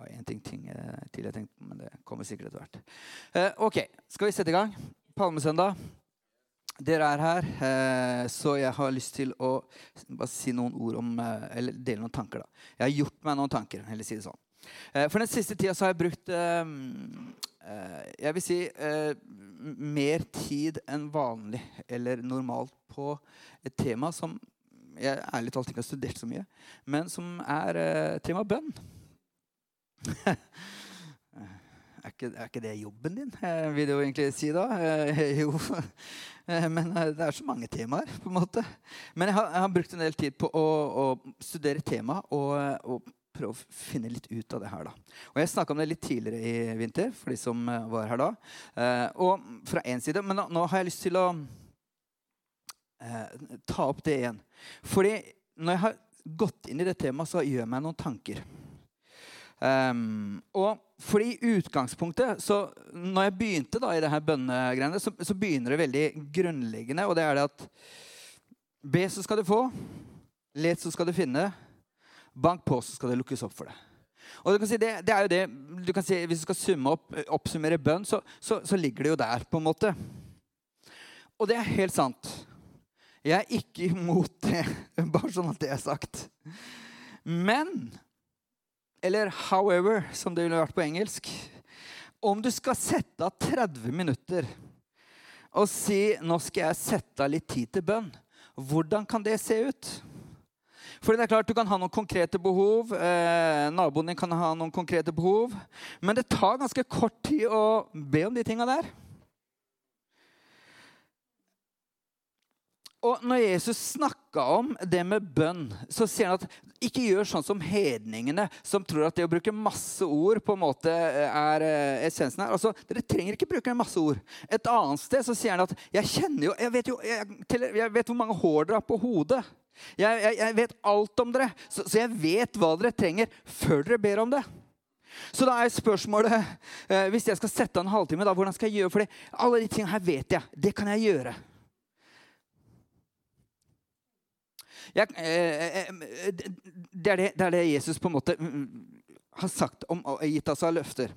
var en ting, ting eh, til jeg tenkte på, men det kommer sikkert etter hvert. Eh, ok, skal vi sette i gang? Palmesøndag. Dere er her, eh, så jeg har lyst til å bare si noen ord om eh, Eller dele noen tanker, da. Jeg har gjort meg noen tanker, eller si det sånn. For den siste tida så har jeg brukt Jeg vil si mer tid enn vanlig eller normalt på et tema som jeg ærlig talt ikke har studert så mye, men som er tema bønn. er, ikke, er, ikke, det jobben din, uh, vil du egentlig si da? Uh, jo. men det er så mange temaer, på en måte. Men jeg har, jeg har brukt en del tid på å, å studere temaet og, og, prøve å finne litt ut av det her. da. Og Jeg snakka om det litt tidligere i vinter, for de som var her da. og fra én side, Men nå, nå har jeg lyst til å ta opp det igjen. Fordi når jeg har gått inn i det temaet, så gjør jeg meg noen tanker. Um, og fordi i utgangspunktet så Når jeg begynte da i det her bønnegreiene, så, så, begynner det veldig grunnleggende. Og det er det at Be, så skal du få. Let, så skal du finne. Bank på, så skal det lukkes opp for deg. Og du kan si det, det er jo det, du kan si Hvis du skal summe opp, oppsummere bønn, så, så, så ligger det jo der, på en måte. Og det er helt sant. Jeg er ikke imot det, bare sånn at det er sagt. Men Eller however, som det ville vært på engelsk. Om du skal sette av 30 minutter og si 'nå skal jeg sette av litt tid til bønn', hvordan kan det se ut? For det er klart Du kan ha noen konkrete behov. Eh, naboen din kan ha noen konkrete behov. Men det tar ganske kort tid å be om de tinga der. Og når Jesus snakka om det med bønn, så sier han at ikke gjør sånn som hedningene, som tror at det å bruke masse ord på en måte er eh, essensen her. Altså, Dere trenger ikke bruke masse ord. Et annet sted så sier han at jeg kjenner jo Jeg vet, jo, jeg, jeg vet hvor mange hår dere har på hodet. Jeg, jeg, jeg vet alt om dere, så, så, jeg vet hva dere trenger før dere ber om det. Så da er spørsmålet eh, Hvis jeg skal sette av en halvtime, da, hvordan skal jeg gjøre? For alle de tingene her vet jeg. Det kan jeg gjøre. Jeg, eh, eh, det, er det, det, er det, Jesus på en måte mm, mm, har sagt om, og gitt oss av løfter.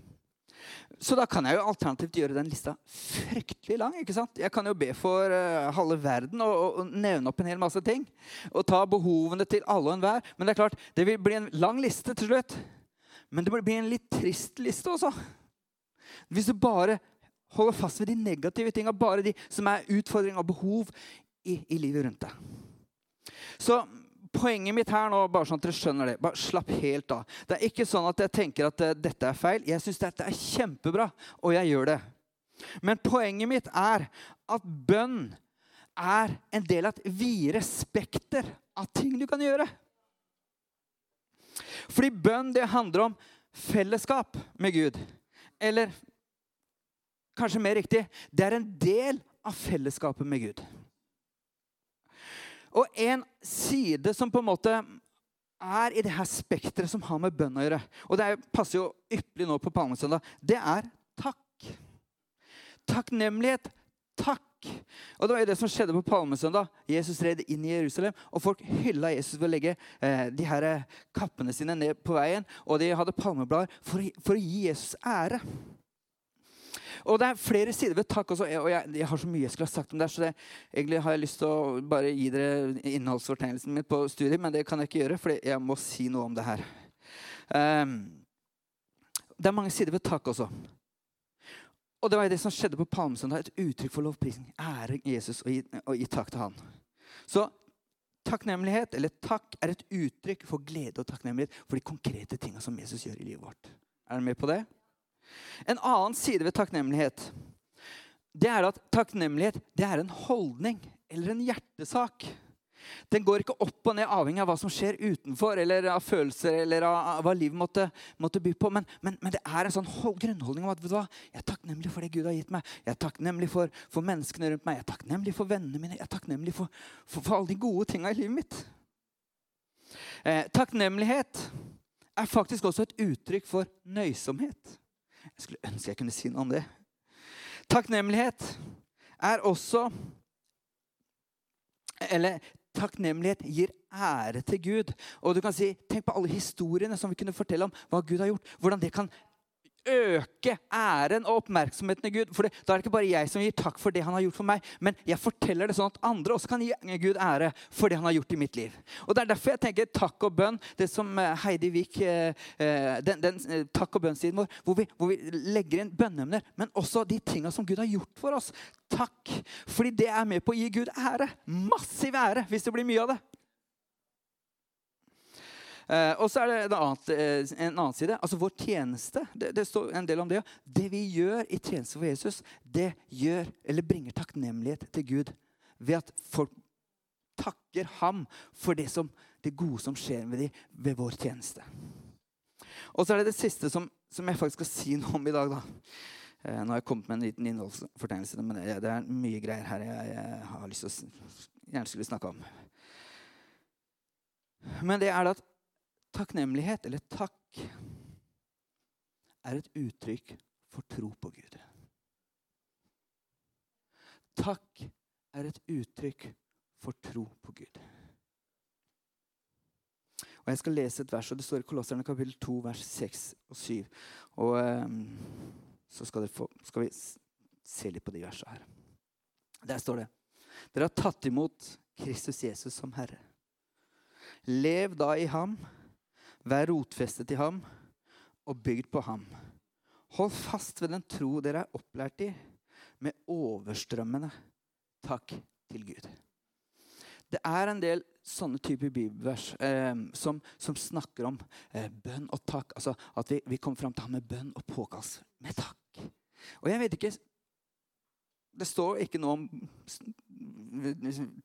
Så da kan jeg jo alternativt gjøre den lista fryktelig lang. ikke sant? Jeg kan jo be for uh, halve verden og, og, nevne opp en hel masse ting. Og ta behovene til alle og enhver. Men det er klart, det vil bli en lang liste til slutt. Men det blir en litt trist liste også. Hvis du bare holder fast ved de negative tinga, bare de som er utfordring og behov i, i livet rundt deg. Så poenget mitt her nå, bare sånn at dere skjønner det, bare slapp helt av. Det er ikke sånn at jeg tenker at uh, dette er feil. Jeg syns dette er kjempebra, og jeg gjør det. Men poenget mitt er at bønn er en del av et videre spekter av ting du kan gjøre. Fordi bønn det handler om fellesskap med Gud. Eller kanskje mer riktig det er en del av fellesskapet med Gud. Og en side som på en måte er i det her spekteret som har med bønn å gjøre, og det passer jo ypperlig nå på palmesøndag, det er takk. Takknemlighet. Takk. Og Det var jo det som skjedde på palmesøndag. Jesus red inn i Jerusalem, og folk hylla Jesus ved å legge eh, de her eh, kappene sine ned på veien. Og de hadde palmeblader for, for å gi Jesus ære. Og det er flere sider ved takk også. Og jeg, jeg, har så mye jeg skulle ha sagt om det. Så det, egentlig har jeg lyst til å bare gi dere innholdsfortegnelsen min på studiet, men det kan jeg ikke gjøre, for jeg må si noe om det her. Um, det er mange sider ved takk også. Og det var det som skjedde på palmesøndag. Et uttrykk for lovprisning. Ære Jesus og gi, og gi takk til han. Så takknemlighet, eller takk, er et uttrykk for glede og takknemlighet for de konkrete tinga som Jesus gjør i livet vårt. Er dere med på det? En annen side ved takknemlighet det er at takknemlighet det er en holdning eller en hjertesak. Den går ikke opp og ned avhengig av hva som skjer utenfor, eller av følelser eller av hva livet måtte, måtte by på. Men, men, men, det er en sånn grunnholdning om at hva? jeg er takknemlig for det Gud har gitt meg. Jeg er takknemlig for, for menneskene rundt meg. Jeg er takknemlig for vennene mine. Jeg er takknemlig for, for, for alle de gode tinga i livet mitt. Eh, takknemlighet er faktisk også et uttrykk for nøysomhet. Jeg skulle ønske jeg kunne si noe om det. Takknemlighet er også Eller takknemlighet gir ære til Gud. Og du kan si, Tenk på alle historiene som vi kunne fortelle om hva Gud har gjort. Hvordan det kan øke æren og oppmerksomheten i Gud. For det, da er det ikke bare jeg som gir takk for det han har gjort for meg, men jeg forteller det sånn at andre også kan gi Gud ære for det han har gjort i mitt liv. Og Det er derfor jeg tenker takk og bønn, det som eh, Heidi Vik eh, eh, den, den takk og bønn-siden vår, hvor vi, hvor vi, legger inn bønneemner, men også de tinga som Gud har gjort for oss. Takk. Fordi det er med på å gi Gud ære. Massiv ære, hvis det blir mye av det. Eh, og så er det en annen, eh, en annen, side. Altså vår tjeneste. Det, det, står en del om det. Det vi gjør i tjeneste for Jesus, det gjør, eller bringer takknemlighet til Gud ved at folk takker ham for det, som, det gode som skjer med dem ved vår tjeneste. Og så er det det siste som, som jeg faktisk skal si noe om i dag. da. Eh, nå har jeg kommet med en liten innholdsfortegnelse, men det, er mye greier her jeg har lyst til å gjerne skulle snakke om. Men det er det at Takknemlighet, eller takk, er et uttrykk for tro på Gud. Takk er et uttrykk for tro på Gud. Og Jeg skal lese et vers, og det står i Kolosserne kapittel 2, vers 6 og 7. Og um, så skal, få, skal, vi se litt på de versene her. Der står det Dere har tatt imot Kristus Jesus som Herre. Lev da i ham Vær rotfestet i ham og bygd på ham. Hold fast ved den tro dere er opplært i, med overstrømmende takk til Gud. Det er en del sånne typer bibelvers eh, som, som, snakker om eh, bønn og takk. Altså At vi, vi kommer fram til ham med bønn og påkast med takk. Og jeg vet ikke Det står ikke noe om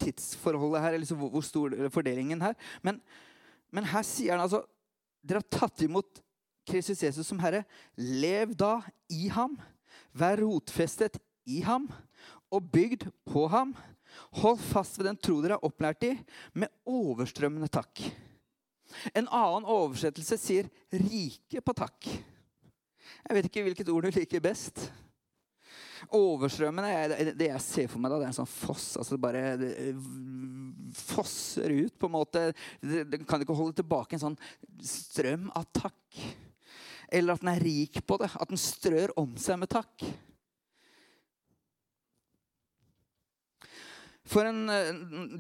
tidsforholdet her, eller hvor stor fordelingen her. Men, men her sier han altså dere har tatt imot Kristus Jesus som Herre. Lev da i ham. Vær rotfestet i ham og bygd på ham. Hold fast ved den tro dere er opplært i, med overstrømmende takk. En annen oversettelse sier 'rike på takk'. Jeg vet ikke hvilket ord du liker best. Overstrømmende, det jeg ser for meg, da, det er en sånn foss. altså det bare det fosser ut, på en måte. Det kan ikke holde tilbake en sånn strøm av takk. Eller at den er rik på det. At den strør om seg med takk. For en,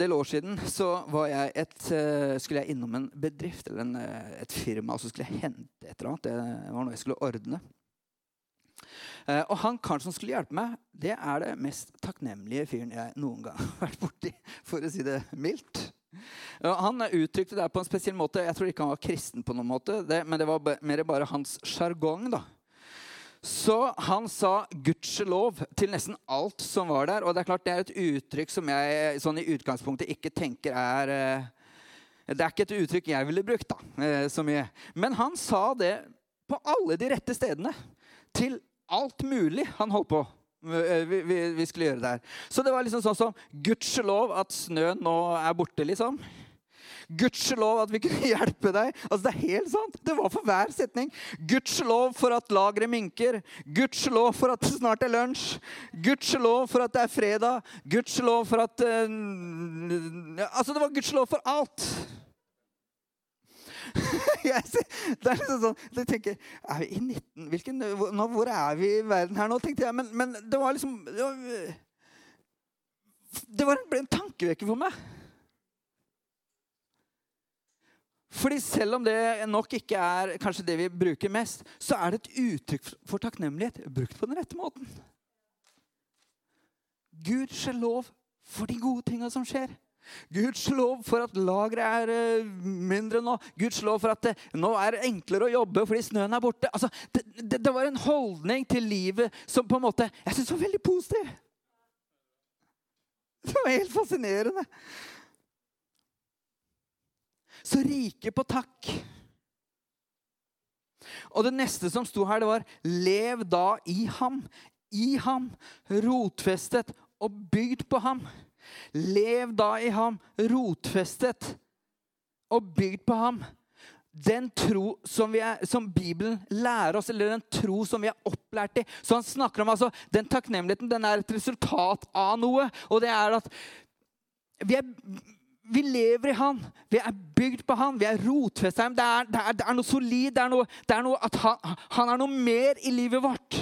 del år siden jeg et, eh, skulle jeg innom en bedrift eller en, eh, et firma og så skulle jeg hente et eller annet. Det var noe jeg skulle ordne. Eh, og han karen som skulle hjelpe meg, det er det mest takknemlige fyren jeg noen gang har vært borti, for å si det mildt. Han uttrykte det på en spesiell måte. Jeg tror ikke han var kristen, på noen måte, det, men det var mer bare hans sjargong. Så han sa 'gudskjelov' til nesten alt som var der. Og det er klart det er et uttrykk som jeg sånn i utgangspunktet ikke tenker er eh, Det er ikke et uttrykk jeg ville brukt da, eh, så mye. Men han sa det på alle de rette stedene. Til alt mulig han holdt på eh, vi, vi, vi, skulle gjøre der. Så det var liksom sånn som Gudskjelov at snøen nå er borte, liksom. Gudskjelov at vi kunne hjelpe deg. Altså Det er helt sant. Det var for hver setning. Gudskjelov for at lageret minker. Gudskjelov for at det snart er lunsj. Gudskjelov for at det er fredag. Gudskjelov for at uh, Altså, det var gudskjelov for alt. det er liksom sånn, jeg tenker, Er vi i 19 hvilken, nå, Hvor er vi i verden her nå? tenkte jeg. Men, men det var liksom Det var, det ble en tankevekker for meg. Fordi selv om det nok ikke er kanskje det vi bruker mest, så er det et uttrykk for takknemlighet brukt på den rette måten. Gud skjer lov for de gode tinga som skjer. Gudskjelov for at lageret er eh, mindre nå. Guds lov for at det nå er det enklere å jobbe fordi snøen er borte. Altså, det, det, det, var en holdning til livet som på en måte jeg synes var veldig positiv. Det var helt fascinerende. Så rike på takk. Og det neste som sto her, det var 'lev da i ham'. I ham, rotfestet og bygd på ham. Lev da i ham, rotfestet og bygd på ham. Den tro som, er, som, Bibelen lærer oss, eller den tro som vi er opplært i. Så han snakker om altså, Den takknemligheten den er et resultat av noe. Og det er at vi er, vi lever i Han. Vi er bygd på Han. Vi er rotfesta i ham. Det er, det, det er, noe solid. Det er noe, det er noe at han, han er noe mer i livet vårt.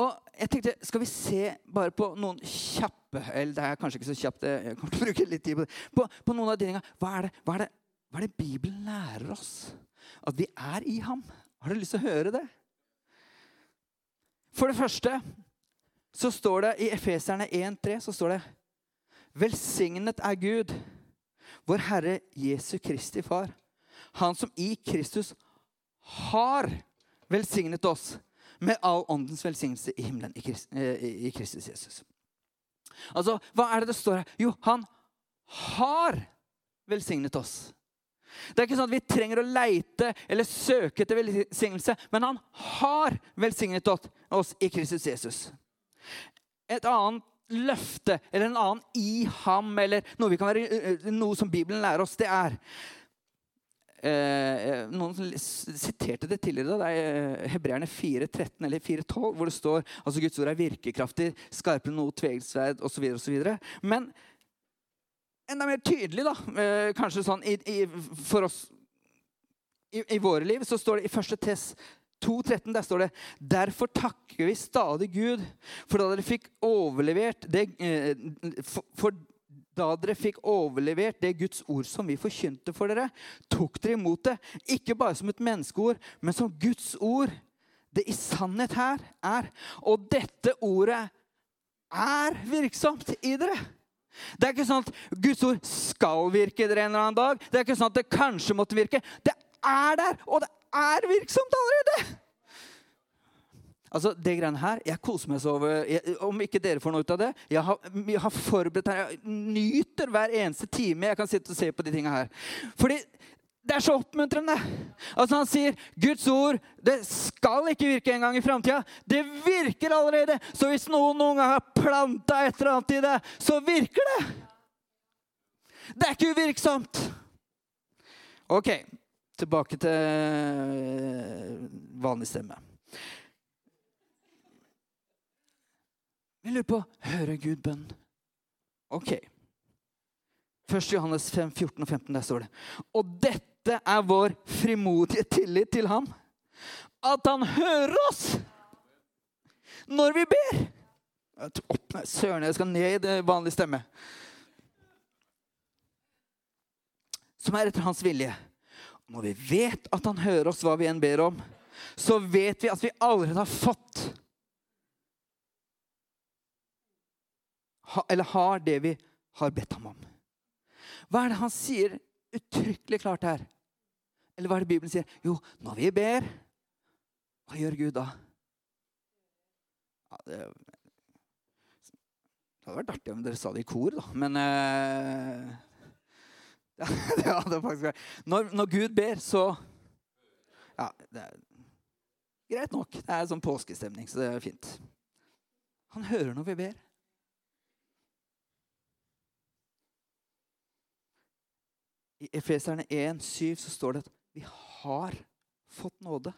Og jeg tenkte, Skal vi se bare på noen kjappe eller Det er kanskje ikke så kjapt. jeg kommer til å bruke litt tid På det, på, på noen av de tingene. Hva er, hva, det, hva er det Bibelen lærer oss? At vi er i ham. Har du lyst til å høre det? For det første så står det i Efeserne 1,3 så står det Velsignet er Gud, vår Herre Jesu Kristi Far. Han som i Kristus har velsignet oss med all åndens velsignelse i himmelen eh, i Kristus Jesus. Altså, Hva er det det står her? Jo, han har velsignet oss. Det er ikke sånn at vi trenger å leite eller søke etter velsignelse, men han har velsignet oss i Kristus Jesus. Et annet løfte eller en annen i ham, eller noe, være, noe som Bibelen lærer oss, det er eh, Noen siterte det tidligere. Det er Hebreerne 4.13 eller 4.12, hvor det står altså Guds ord er virkekraftig, skarpere enn noe tvegsverd osv. Men enda mer tydelig, da, eh, kanskje sånn i, i, for oss i, i, våre liv, så står det i første test 2,13 der står det Derfor takker vi stadig Gud for da dere fikk overlevert det, eh, for, for da dere fikk overlevert det Guds ord som vi forkynte for dere, tok dere imot det, ikke bare som et menneskeord, men som Guds ord. Det i sannhet her er. Og dette ordet er virksomt i dere. Det er ikke sånn at Guds ord skal virke dere en eller annen dag. Det er ikke sånn at det kanskje måtte virke. Det er der, og det er virksomt allerede! Altså, det greiene her, Jeg koser meg så over jeg, Om ikke dere får noe ut av det Jeg har, jeg har forberedt her, jeg nyter hver eneste time jeg kan sitte og se på de tinga her. Fordi det er så oppmuntrende. Altså Han sier Guds ord det skal ikke virke en gang i framtida. Det virker allerede. Så hvis noen noen gang har planta et eller annet i det, så virker det. Det er ikke uvirksomt. Ok, tilbake til vanlig stemme. Vi lurer på hører Gud bønn. Ok. 1. Johannes 5, 14 og 15, der står det. Og dette er vår frimodige tillit til ham. At han hører oss når vi ber. Opp, nei, Søren, jeg skal ned i det vanlige stemme. Som er etter hans vilje. Når vi vet at han hører oss hva vi enn ber om, så vet vi at vi allerede har fått Eller har det vi har bedt ham om. Hva er det han sier uttrykkelig klart her. Eller hva er det Bibelen sier? Jo, når vi ber, hva gjør Gud da? Ja, det, det hadde vært artig om dere sa det i kor, da. Men uh, det hadde faktisk vært når, når, Gud ber, så Ja, det er greit nok. Det er sånn påskestemning, så det er fint. Han hører når vi ber. I Efeserne 1, 7 så står det at vi har fått nåde.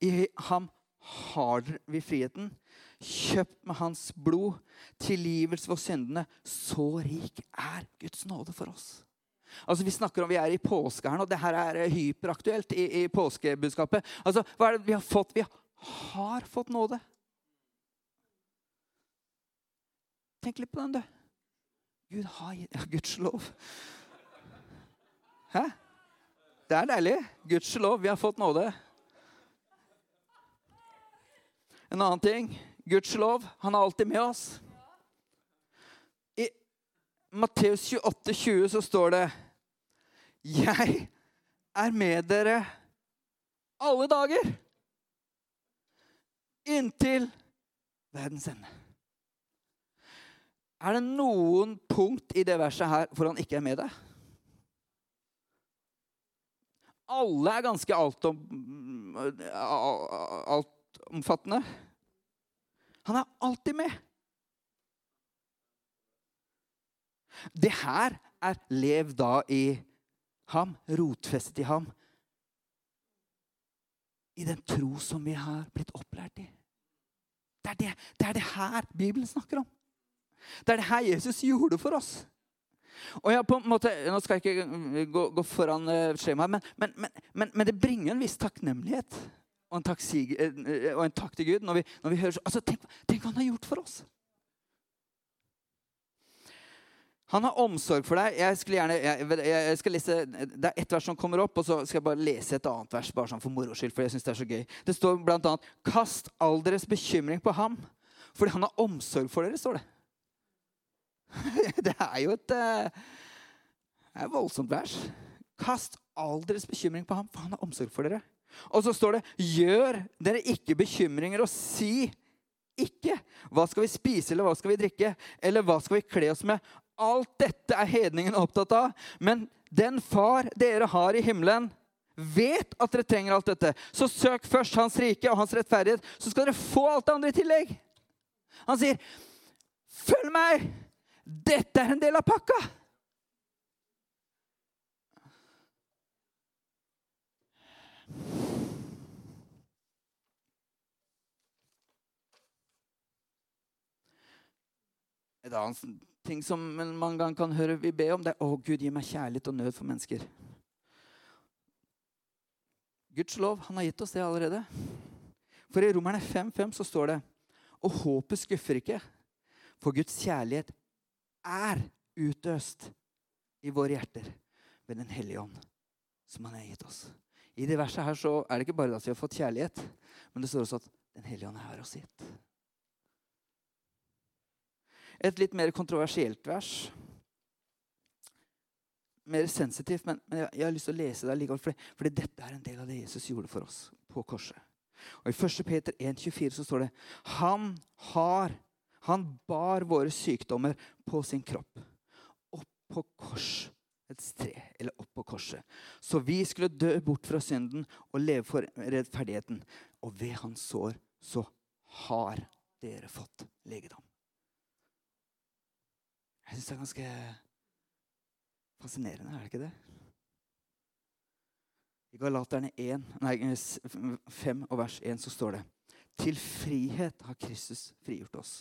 I ham har vi friheten. Kjøpt med hans blod. Tilgivelse for syndene. Så rik er Guds nåde for oss. Altså Vi snakker om vi er i påske her nå. Det her er hyperaktuelt i, i påskebudskapet. Altså, Hva er det vi har fått? Vi har fått nåde. Tenk litt på den, du. Gud har gitt ja, Guds lov. Hæ? Det er deilig. Gudskjelov, vi har fått nåde. En annen ting Gudskjelov, han er alltid med oss. I Matteus 28, 20 så står det Jeg er med dere alle dager inntil verdens ende. Er det noen punkt i det verset her hvor han ikke er med deg? Alle er ganske altom, altomfattende. Han er alltid med. Det her er lev da i ham, rotfestet i ham. I den tro som vi har blitt opplært i. det, er det, det er det her Bibelen snakker om. Det er det her Jesus gjorde for oss. Og jeg på en måte, Nå skal jeg ikke gå, gå foran skjemaet, men, men, men, men, det bringer en viss takknemlighet og en takk, og en takk til Gud når vi, når vi hører altså, tenk, tenk hva han har gjort for oss. Han har omsorg for deg. Jeg, gjerne, jeg, jeg skal lese, Det er ett vers som kommer opp, og så skal jeg bare lese et annet vers bare sånn for moro skyld. for jeg synes Det er så gøy. Det står bl.a.: Kast all deres bekymring på ham, fordi han har omsorg for dere. står Det Det er jo et, eh, det er et voldsomt vers. Kast all deres bekymring på ham, for han har omsorg for dere. Og så står det, gjør dere ikke bekymringer og si ikke. Hva skal vi spise, eller hva skal vi drikke? Eller hva skal vi kle oss med? Alt dette er hedningen opptatt av. Men den far dere har i himmelen, vet at dere trenger alt dette. Så søk først Hans rike og Hans rettferdighet, så skal dere få alt det andre i tillegg. Han sier, 'Følg meg! Dette er en del av pakka.' Et annet ting som man mange ganger kan høre vi be om, det er 'Å, Gud, gi meg kjærlighet og nød for mennesker'. Guds lov, han har gitt oss det allerede. For i Romerne 5,5 så står det Og håpet skuffer ikke, for Guds kjærlighet er utøst i våre hjerter ved Den hellige ånd, som han har gitt oss. I det verset her så er det ikke bare at vi har fått kjærlighet, men det står også at Den hellige ånd er oss gitt. Et litt mer kontroversielt vers. Mer sensitivt, men, men jeg, jeg, har lyst til å lese det likevel. Fordi, fordi dette er en del av det Jesus gjorde for oss på korset. Og I 1. Peter 1,24 så står det Han har Han bar våre sykdommer på sin kropp. Opp på kors. Et tre, eller opp på korset. Så vi skulle dø bort fra synden og leve for rettferdigheten. Og ved hans sår så har dere fått legedom. Jeg syns det er ganske fascinerende, er det ikke det? I Galaterne 1, nei, 5 og vers 1 så står det Til frihet har Kristus frigjort oss.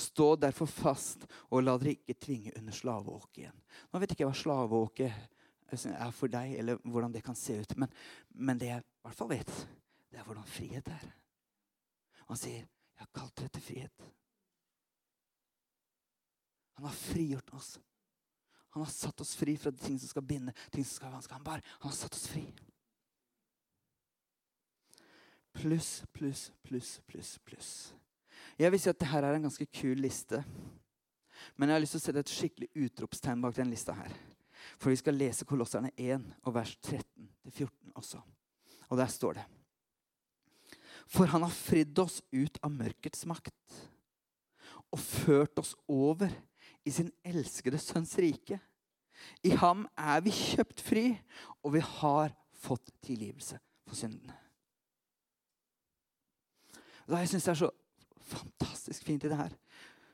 Stå derfor fast, og la dere ikke tvinge under slaveåket igjen. Nå vet jeg ikke hva slaveåket er for deg, eller hvordan det kan se ut. Men, men det jeg i hvert fall vet, det er hvordan frihet er. Han sier, 'Jeg har kalt dere til frihet'. Han har frigjort oss. Han har satt oss fri fra ting som skal binde, ting som skal være vanskelig. Han bare, han har satt oss fri. Pluss, pluss, pluss, pluss, pluss. Jeg vil si at dette er en ganske kul liste. Men jeg har lyst til å sette et skikkelig utropstegn bak den lista her. For vi skal lese Kolosserne 1 og vers 13-14 også. Og der står det For han har fridd oss ut av mørkets makt og ført oss over i sin elskede sønns rike. I ham er vi kjøpt fri, og vi har fått tilgivelse for syndene. Da jeg syns det er så fantastisk fint i det her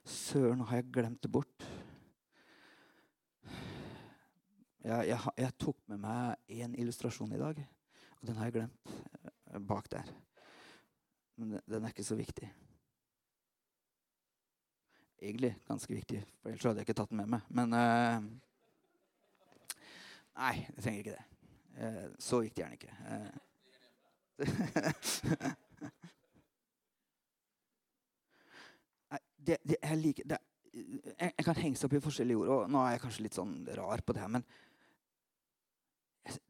Søren, nå har jeg glemt det bort. Jeg, jeg, jeg tok med meg én illustrasjon i dag, og den har jeg glemt eh, bak der. Men den er ikke så viktig egentlig ganske viktig, for ellers hadde jeg ikke tatt den med meg. Men uh, Nei, jeg trenger ikke det. Uh, så viktig er den ikke. Uh, det, det, jeg liker det, jeg, jeg, kan henge seg opp i forskjellige ord, og nå er jeg kanskje litt sånn rar på det her, men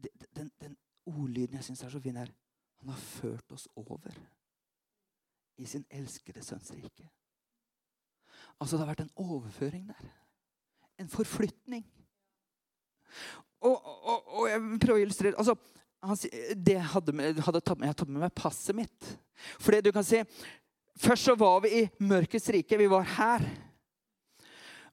det, den, den ordlyden jeg syns er så fin, her Han har ført oss over i sin elskede sønns rike. Altså, det har vært en overføring der. En forflytning. Og, og, og jeg prøver å illustrere altså, han, det hadde, hadde tatt med, Jeg tatt med meg passet mitt. Fordi du kan si Først så var vi i mørkets rike. Vi var her.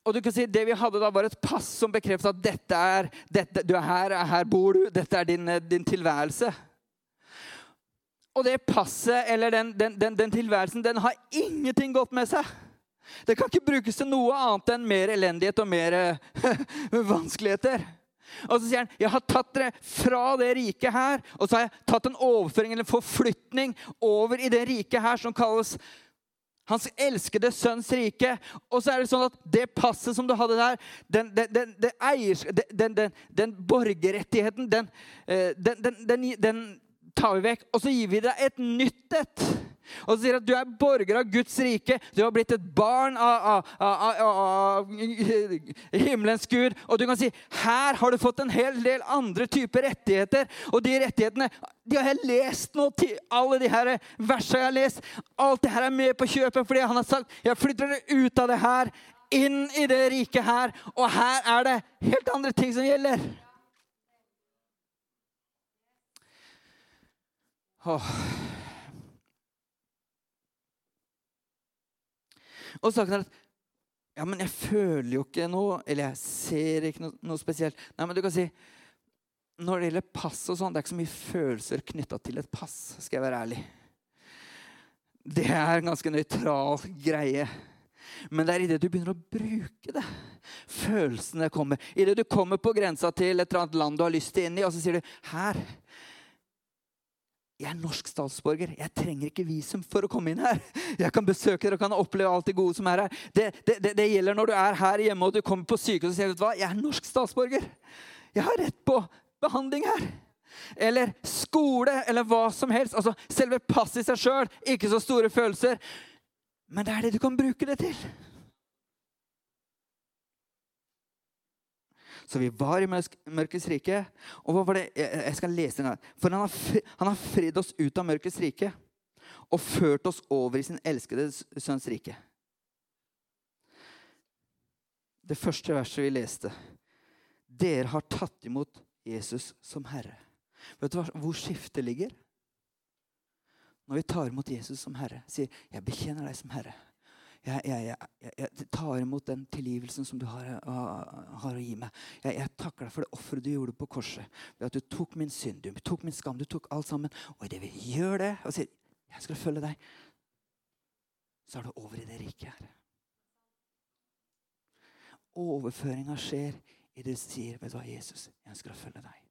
Og du kan si Det vi hadde da, var et pass som bekreftet at dette er, dette, du er her, her bor du, dette er din, din tilværelse. Og det passet eller den, den, den, den tilværelsen den har ingenting godt med seg. Det kan ikke brukes til noe annet enn mer elendighet og mer vanskeligheter. Og så sier han, 'Jeg har tatt dere fra det riket her.' Og så har jeg tatt en overføring eller en forflytning over i det riket her som kalles Hans elskede sønns rike. Og så er det sånn at det passet som du hadde der, den, den, den, eiers, den borgerrettigheten, den, tar vi vekk. Og så gir vi deg et nytt et. Og så sier at du er borger av Guds rike. Du har blitt et barn av, av, av, av, himmelens Gud. Og du kan si her har du fått en hel del andre typer rettigheter. Og de rettighetene de har jeg lest nå. Alle de her versene jeg har lest. Alt det her er med på kjøpet fordi han har sagt jeg flytter dere ut av det her, inn i det riket her. Og her er det helt andre ting som gjelder. Åh. Og saken er at ja, men jeg føler jo ikke noe, eller jeg ser ikke noe, noe spesielt. Nei, men du kan si når det gjelder pass og sånn, det er ikke så mye følelser knytta til et pass. skal jeg være ærlig. Det er en ganske nøytral greie. Men det er idet du begynner å bruke det, følelsene kommer. Idet du kommer på grensa til et eller annet land du har lyst til inn i, og så sier du her jeg er norsk statsborger. Jeg trenger ikke visum for å komme inn her. Jeg kan besøke dere og kan oppleve alt det gode som er her. Det, det, det, det gjelder når du er her hjemme og du kommer på sykehus og sier vet du hva, jeg er norsk statsborger. Jeg har rett på behandling her. Eller skole, eller hva som helst. Altså, Selve passet i seg sjøl, ikke så store følelser. Men det er det du kan bruke det til. Så vi var i mørkets rike. Og hva var det? Jeg skal lese den. For han har, han har fridd oss ut av mørkets rike og ført oss over i sin elskede sønns rike. Det første verset vi leste. Dere har tatt imot Jesus som Herre. Vet du hvor skiftet ligger? Når vi tar imot Jesus som Herre, sier 'Jeg bekjenner deg som Herre' jeg, jeg, jeg, jeg, tar imot den tilgivelsen som du har, har å gi meg. Jeg, takker deg for det offeret du gjorde på korset. Ved at du tok min synd, du tok min skam, du tok alt sammen. Og idet vi gjør det og sier 'Jeg skal følge deg', så er du over i det riket her. Overføringa skjer i det du sier, 'Vet du hva, Jesus, jeg ønsker å følge deg'.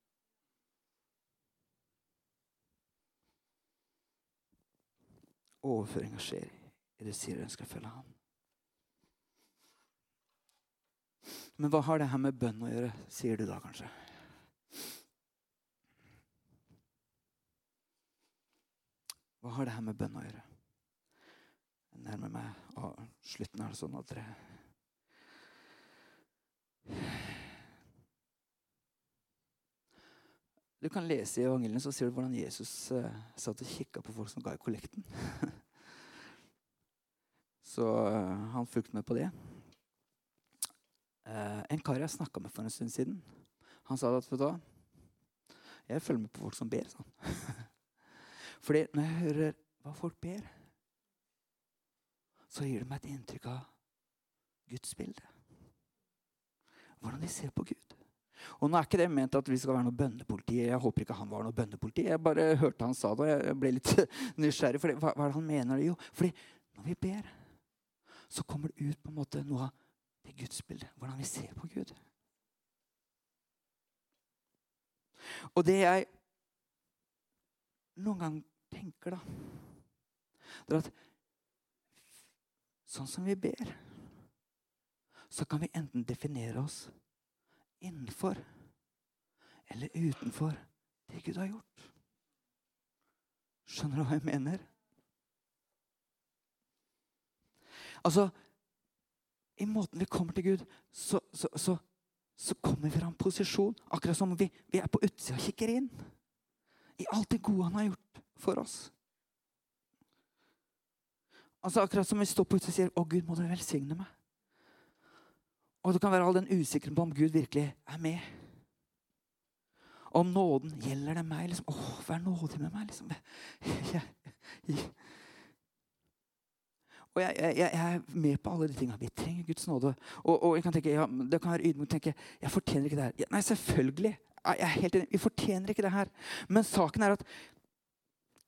Overføringa skjer det sier du ønsker å følge ham. Men hva har det her med bønn å gjøre, sier du da kanskje? Hva har det her med bønn å gjøre? Jeg nærmer meg å, slutten. Er det sånn at dere Du kan lese i evangeliene, så ser du hvordan Jesus uh, satt og kikka på folk som ga i kollekten. Så uh, han fulgte med på det. Uh, en kar jeg snakka med for en stund siden, han sa at da, jeg følger med på folk som ber. sånn. Fordi når jeg hører hva folk ber, så gir det meg et inntrykk av Guds bilde. Hvordan de ser på Gud. Og nå er ikke det ment at vi skal være noe bønnepoliti. Jeg håper ikke han var noe bønnepoliti. Jeg bare hørte han sa det, og jeg ble litt nysgjerrig. For hva, hva er det han mener? Jo, fordi når vi ber, så kommer det ut på en måte noe av det gudsbildet. Hvordan vi ser på Gud. Og det jeg noen gang tenker, da, det er at sånn som vi ber, så kan vi enten definere oss innenfor eller utenfor det Gud har gjort. Skjønner du hva jeg mener? Altså, I måten vi kommer til Gud, så, så, så, så kommer vi fra en posisjon akkurat som vi, vi er på utsida og kikker inn. I alt det gode han har gjort for oss. Altså Akkurat som vi står på utsida og sier 'Å, Gud, må du velsigne meg'. Og det kan være all den usikkerheten på om Gud virkelig er med. Om nåden gjelder det meg. liksom, 'Å, vær nådig med meg'. liksom. Jeg, jeg, og jeg, jeg, jeg, er med på alle de tingene. Vi trenger Guds nåde. Og, og jeg kan tenke, ja, Det kan være ydmykt å tenke jeg fortjener ikke det her. Ja, nei, selvfølgelig. Jeg er helt enig. Vi fortjener ikke det her. Men saken er at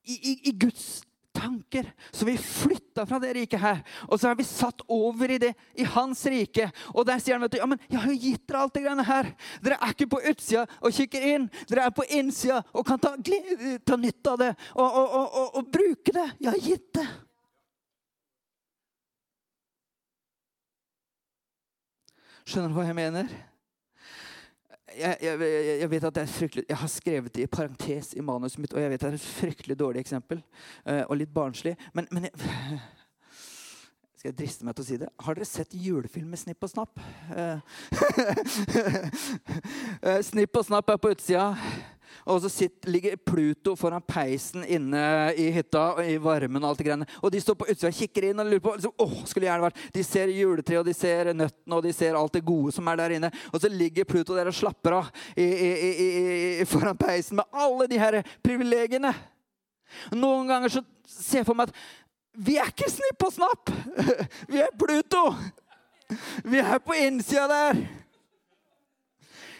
i, i, i Guds tanker så vi flytta fra det riket her, og så er vi satt over i det, i hans rike. Og der sier han vet du, ja, men jeg har jo gitt dere alt det greiene her. Dere er ikke på utsida og kikker inn. Dere er på innsida og kan ta, ta nytte av det og, og, og, og bruke det. Jeg har gitt det. Skjønner du hva jeg mener? Jeg, jeg, jeg, vet at det er fryktelig, jeg har skrevet det i parentes i manuset mitt, og jeg vet at det er et fryktelig dårlig eksempel. Uh, og litt barnslig. Men, men jeg, skal jeg driste meg til å si det? Har dere sett julefilm med Snipp og Snapp? Uh, Snipp og Snapp er på utsida. Og så sitter, ligger Pluto foran peisen inne i hytta i varmen. Og alt det greiene. Og de står på utsida og kikker inn og lurer på liksom, åh, skulle gjerne vært. De ser juletreet, og de ser nøttene og de ser alt det gode som er der inne. Og så ligger Pluto der og slapper av i, i, i, foran peisen med alle de her privilegiene. Noen ganger så ser jeg for meg at vi er ikke Snipp og Snapp. Vi er Pluto. Vi er på innsida der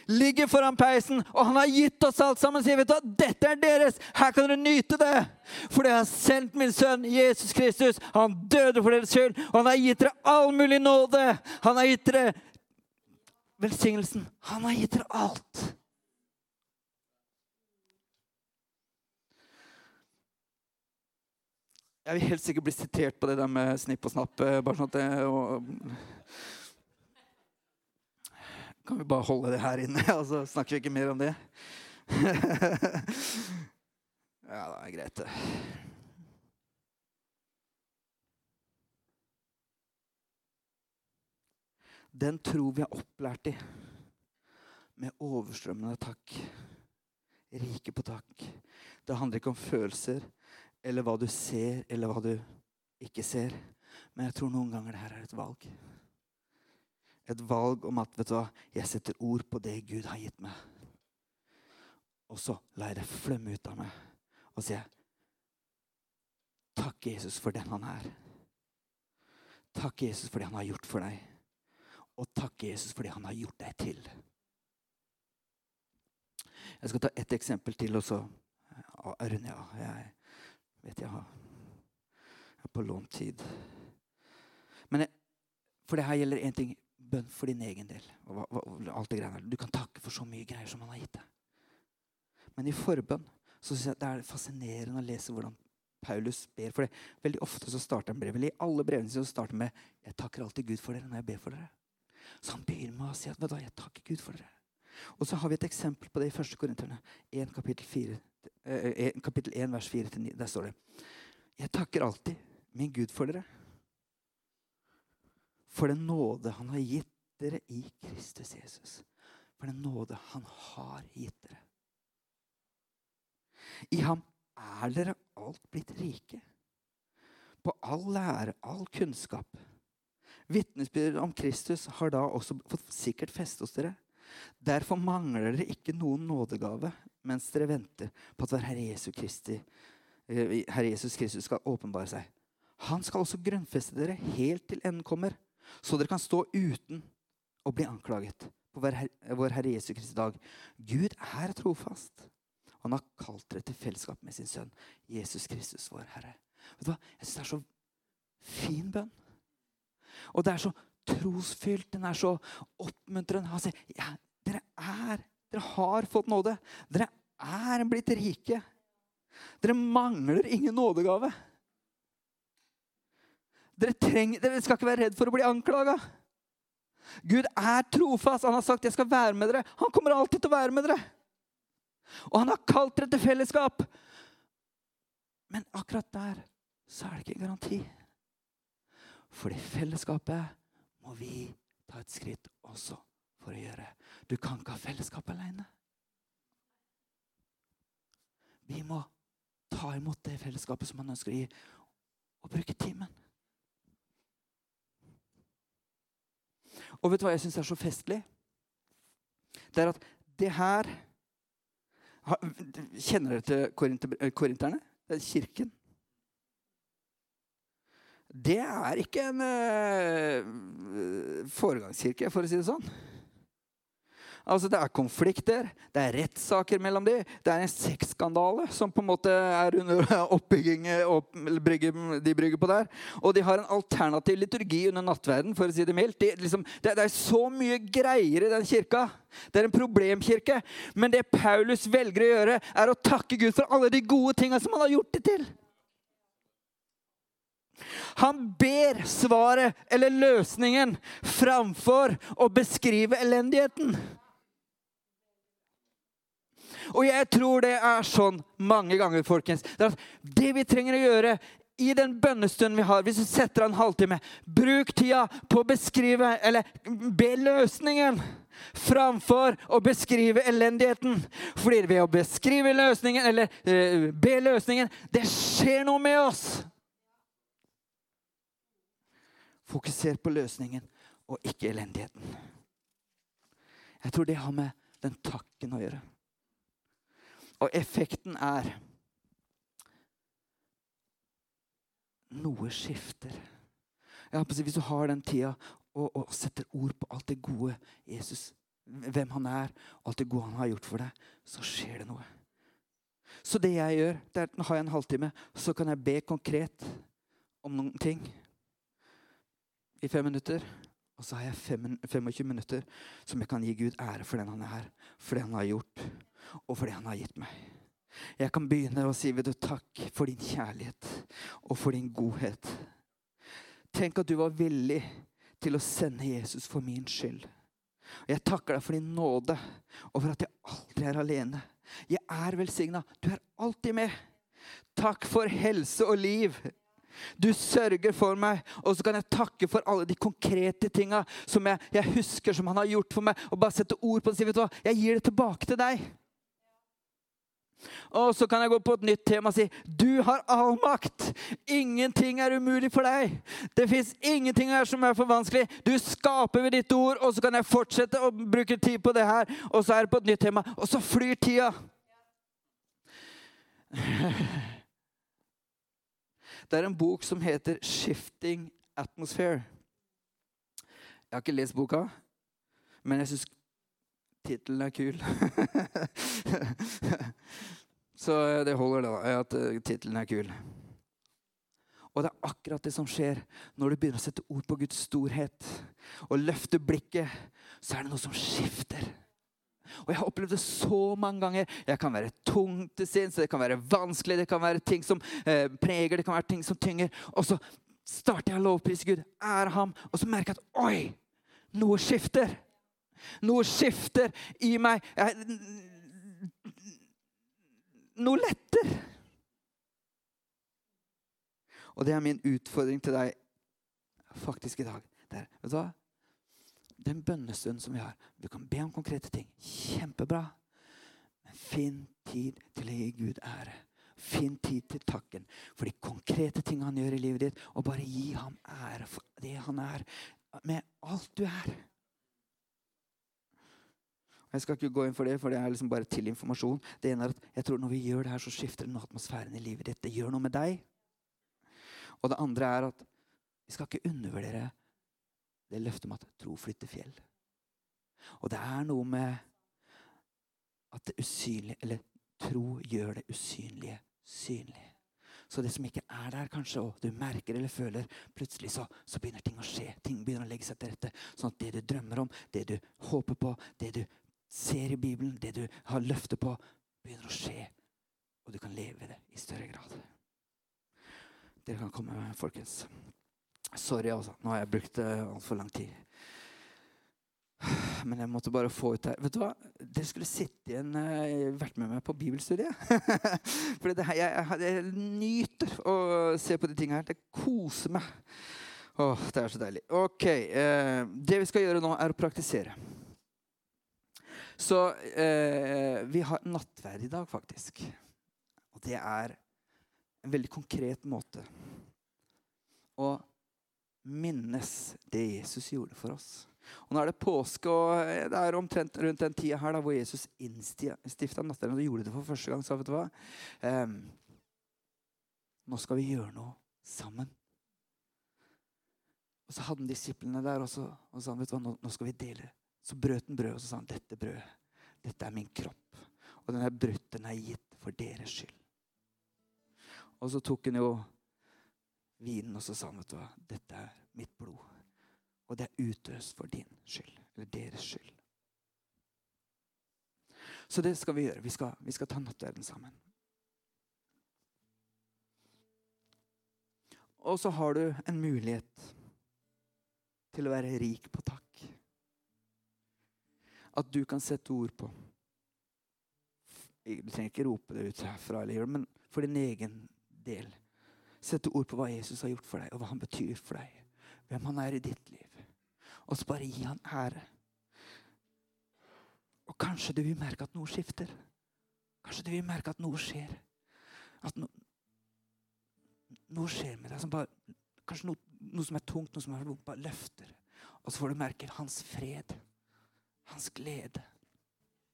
ligger foran peisen, og han har gitt oss alt sammen. Sier, vet du, dette er deres. Her kan dere nyte det. For jeg har sendt min sønn Jesus Kristus. Han døde for deres skyld, og han har gitt dere all mulig nåde. Han har gitt dere velsignelsen. Han har gitt dere alt. Jeg vil helt sikkert bli sitert på det der med snipp og snapp. Eh, bare sånn at det, og kan vi bare holde det her inne, og så snakker vi ikke mer om det? ja, det er greit, det. Den tro vi er opplært i, med overstrømmende takk, rike på takk Det handler ikke om følelser eller hva du ser, eller hva du ikke ser. Men jeg tror noen ganger det her er et valg et valg om at vet du hva, jeg setter ord på det Gud har gitt meg. Og så lar jeg det flømme ut av meg og sier Takk, Jesus, for den han er. Takk, Jesus, for det han har gjort for deg. Og takk, Jesus, for det han har gjort deg til. Jeg skal ta ett eksempel til, og så runder jeg av. Jeg vet jeg er på lånt tid. Men jeg, for det her gjelder én ting bønn for din egen del. Og, alt det greiene. Du kan takke for så mye greier som han har gitt deg. Men i forbønn så synes jeg det er fascinerende å lese hvordan Paulus ber. For det. Veldig ofte så starter han brevet, i alle brevene sine starter han med 'Jeg takker alltid Gud for dere når jeg ber for dere'. Så han begynner med å si at 'Jeg takker Gud for dere'. Og så har vi et eksempel på det i 1. Korinterne 1 kapittel, 4, eh, kapittel 1 vers 4-9. Der står det 'Jeg takker alltid min Gud for dere' for den nåde han har gitt dere i Kristus Jesus. For den nåde han har gitt dere. I ham er dere alt blitt rike. På all lære, all kunnskap. Vitnesbyrdet om Kristus har da også fått sikkert feste hos dere. Derfor mangler dere ikke noen nådegave mens dere venter på at vår Herre Jesus, Kristi, eh, Herre Jesus Kristus skal åpenbare seg. Han skal også grunnfeste dere helt til enden kommer så dere kan stå uten å bli anklaget på vår Herre Jesu Kristi dag. Gud er trofast. Han har kalt dere til fellesskap med sin sønn Jesus Kristus, vår Herre. Vet du hva? Jeg syns det er så fin bønn. Og det er så trosfylt. Den er så oppmuntrende. Han sier ja, dere er Dere har fått nåde. Dere er blitt rike. Dere mangler ingen nådegave. Dere, trenger, dere skal ikke være redd for å bli anklaga. Gud er trofast. Han har sagt 'jeg skal være med dere'. Han kommer alltid til å være med dere. Og han har kalt dere til fellesskap. Men akkurat der så er det ikke en garanti. For det fellesskapet må vi ta et skritt også for å gjøre. Du kan ikke ha fellesskap alene. Vi må ta imot det fellesskapet som han ønsker å gi, og bruke timen. Og vet du hva jeg syns er så festlig? Det er at det her Kjenner dere til eh, korinterne? Det er kirken. Det er ikke en uh, foregangskirke, for å si det sånn. Altså, Det er konflikter, det er rettssaker mellom dem. Det er en sexskandale som på en måte er under oppbygging opp, de brygger på der. Og de har en alternativ liturgi under nattverden, for å si det mildt. De, liksom, det, det, er så mye greier i den kirka. Det er en problemkirke. Men det Paulus velger å gjøre, er å takke Gud for alle de gode tinga som han har gjort det til. Han ber svaret eller løsningen framfor å beskrive elendigheten. Og jeg tror det er sånn mange ganger, folkens. Det, det vi trenger å gjøre i den bønnestunden vi har, hvis du setter av en halvtime, bruk tida på å beskrive eller be løsningen framfor å beskrive elendigheten. Fordi ved å beskrive løsningen eller uh, be løsningen, det skjer noe med oss. Fokuser på løsningen og ikke elendigheten. Jeg tror det har med den takken å gjøre. Og effekten er Noe skifter. Ja, hvis du har den tida og, og, setter ord på alt det gode Jesus, hvem han er, og alt det gode han har gjort for deg, så skjer det noe. Så det jeg gjør, det er at nå har jeg en halvtime, så kan jeg be konkret om noen ting i fem minutter. Og så har jeg fem, 25 minutter som jeg kan gi Gud ære for den han er, for det han har gjort, og for det han har gitt meg. Jeg kan begynne å si ved du, takk for din kjærlighet og for din godhet. Tenk at du var villig til å sende Jesus for min skyld. Og Jeg takker deg for din nåde og for at jeg aldri er alene. Jeg er velsigna. Du er alltid med. Takk for helse og liv. Du sørger for meg, og så kan jeg takke for alle de konkrete tinga som jeg, jeg, husker som han har gjort for meg. Og bare sette ord på det si vet du hva, jeg gir det tilbake til deg. Og så kan jeg gå på et nytt tema og si du har all makt. Ingenting er umulig for deg. Det fins ingenting her som er for vanskelig. Du skaper ved ditt ord, og så kan jeg fortsette å bruke tid på det her. Og så er det på et nytt tema, og så flyr tida. Det er en bok som heter 'Shifting Atmosphere'. Jeg har ikke lest boka, men jeg syns tittelen er kul. Så det holder, da, at eh, tittelen er kul. Og det er akkurat det som skjer når du begynner å sette ord på Guds storhet og løfte blikket. Så er det noe som skifter. Og jeg har opplevd det så mange ganger. Jeg kan være tung til sinns, det kan være vanskelig, det kan være ting som eh, preger, det kan være ting som tynger. Og så starter jeg å lovprise Gud, ære ham, og så merker jeg at oi, noe skifter. Noe skifter i meg. Noe letter. Og det er min utfordring til deg faktisk i dag. Der, vet du hva? den bønnestunden som vi har Du kan be om konkrete ting. Kjempebra. Men finn tid til å gi Gud ære. Finn tid til takken for de konkrete tingene han gjør i livet ditt. Og bare gi ham ære for det han er, med alt du er. Jeg skal ikke gå inn for det, for det er liksom bare til informasjon. Det ene er at jeg tror Når vi gjør det her, så skifter den atmosfæren i livet ditt. Det gjør noe med deg. Og det andre er at vi skal ikke undervurdere det løftet om at tro flytter fjell. Og det er noe med at det usynlige Eller tro gjør det usynlige synlig. Så det som ikke er der, kanskje, og du merker eller føler, plutselig så, så, begynner ting å skje. Ting begynner å legge seg til rette. Sånn at det du drømmer om, det du håper på, det du ser i Bibelen, det du har løftet på, begynner å skje. Og du kan leve det i større grad. Dere kan komme, folkens. Sorry, altså. Nå har jeg brukt uh, altfor lang tid. Men jeg måtte bare få ut det. Vet du hva? Dere skulle sitte igjen uh, vært med meg på bibelstudiet. For her, jeg, jeg, nyter å se på de tingene her. Det koser meg. Åh, det er så deilig. Ok. Uh, det vi skal gjøre nå, er å praktisere. Så eh, vi har nattverd i dag, faktisk. Og det er en veldig konkret måte. å minnes det Jesus gjorde for oss. Og Nå er det påske, og det er omtrent rundt den tida her da, hvor Jesus innstifta nattverden og gjorde det for første gang. Så vet du hva? Eh, nå skal vi gjøre noe sammen. Og så hadde han disiplene der, og så, og sa vet du hva, nå, nå, skal vi dele. Så brøt han brød, og så sa han, dette brødet, dette er min kropp. Og den er brutt, den er gitt for deres skyld. Og så tok han jo vinen, og så sa han vet du hva, dette er mitt blod. Og det er utøst for din skyld, eller deres skyld. Så det skal vi gjøre. Vi skal, vi skal ta nattverden sammen. Og så har du en mulighet til å være rik på takk. At du kan sette ord på Du trenger ikke rope det ut herfra, men for din egen del. Sette ord på hva Jesus har gjort for deg, og hva han betyr for deg. Hvem han er i ditt liv. Og så bare gi han ære. Og kanskje du vil merke at noe skifter. Kanskje du vil merke at noe skjer. At no, noe skjer med deg. Bare, kanskje noe, noe, som er tungt, noe som er vondt, bare løfter. Og så får du merke hans fred, hans glede.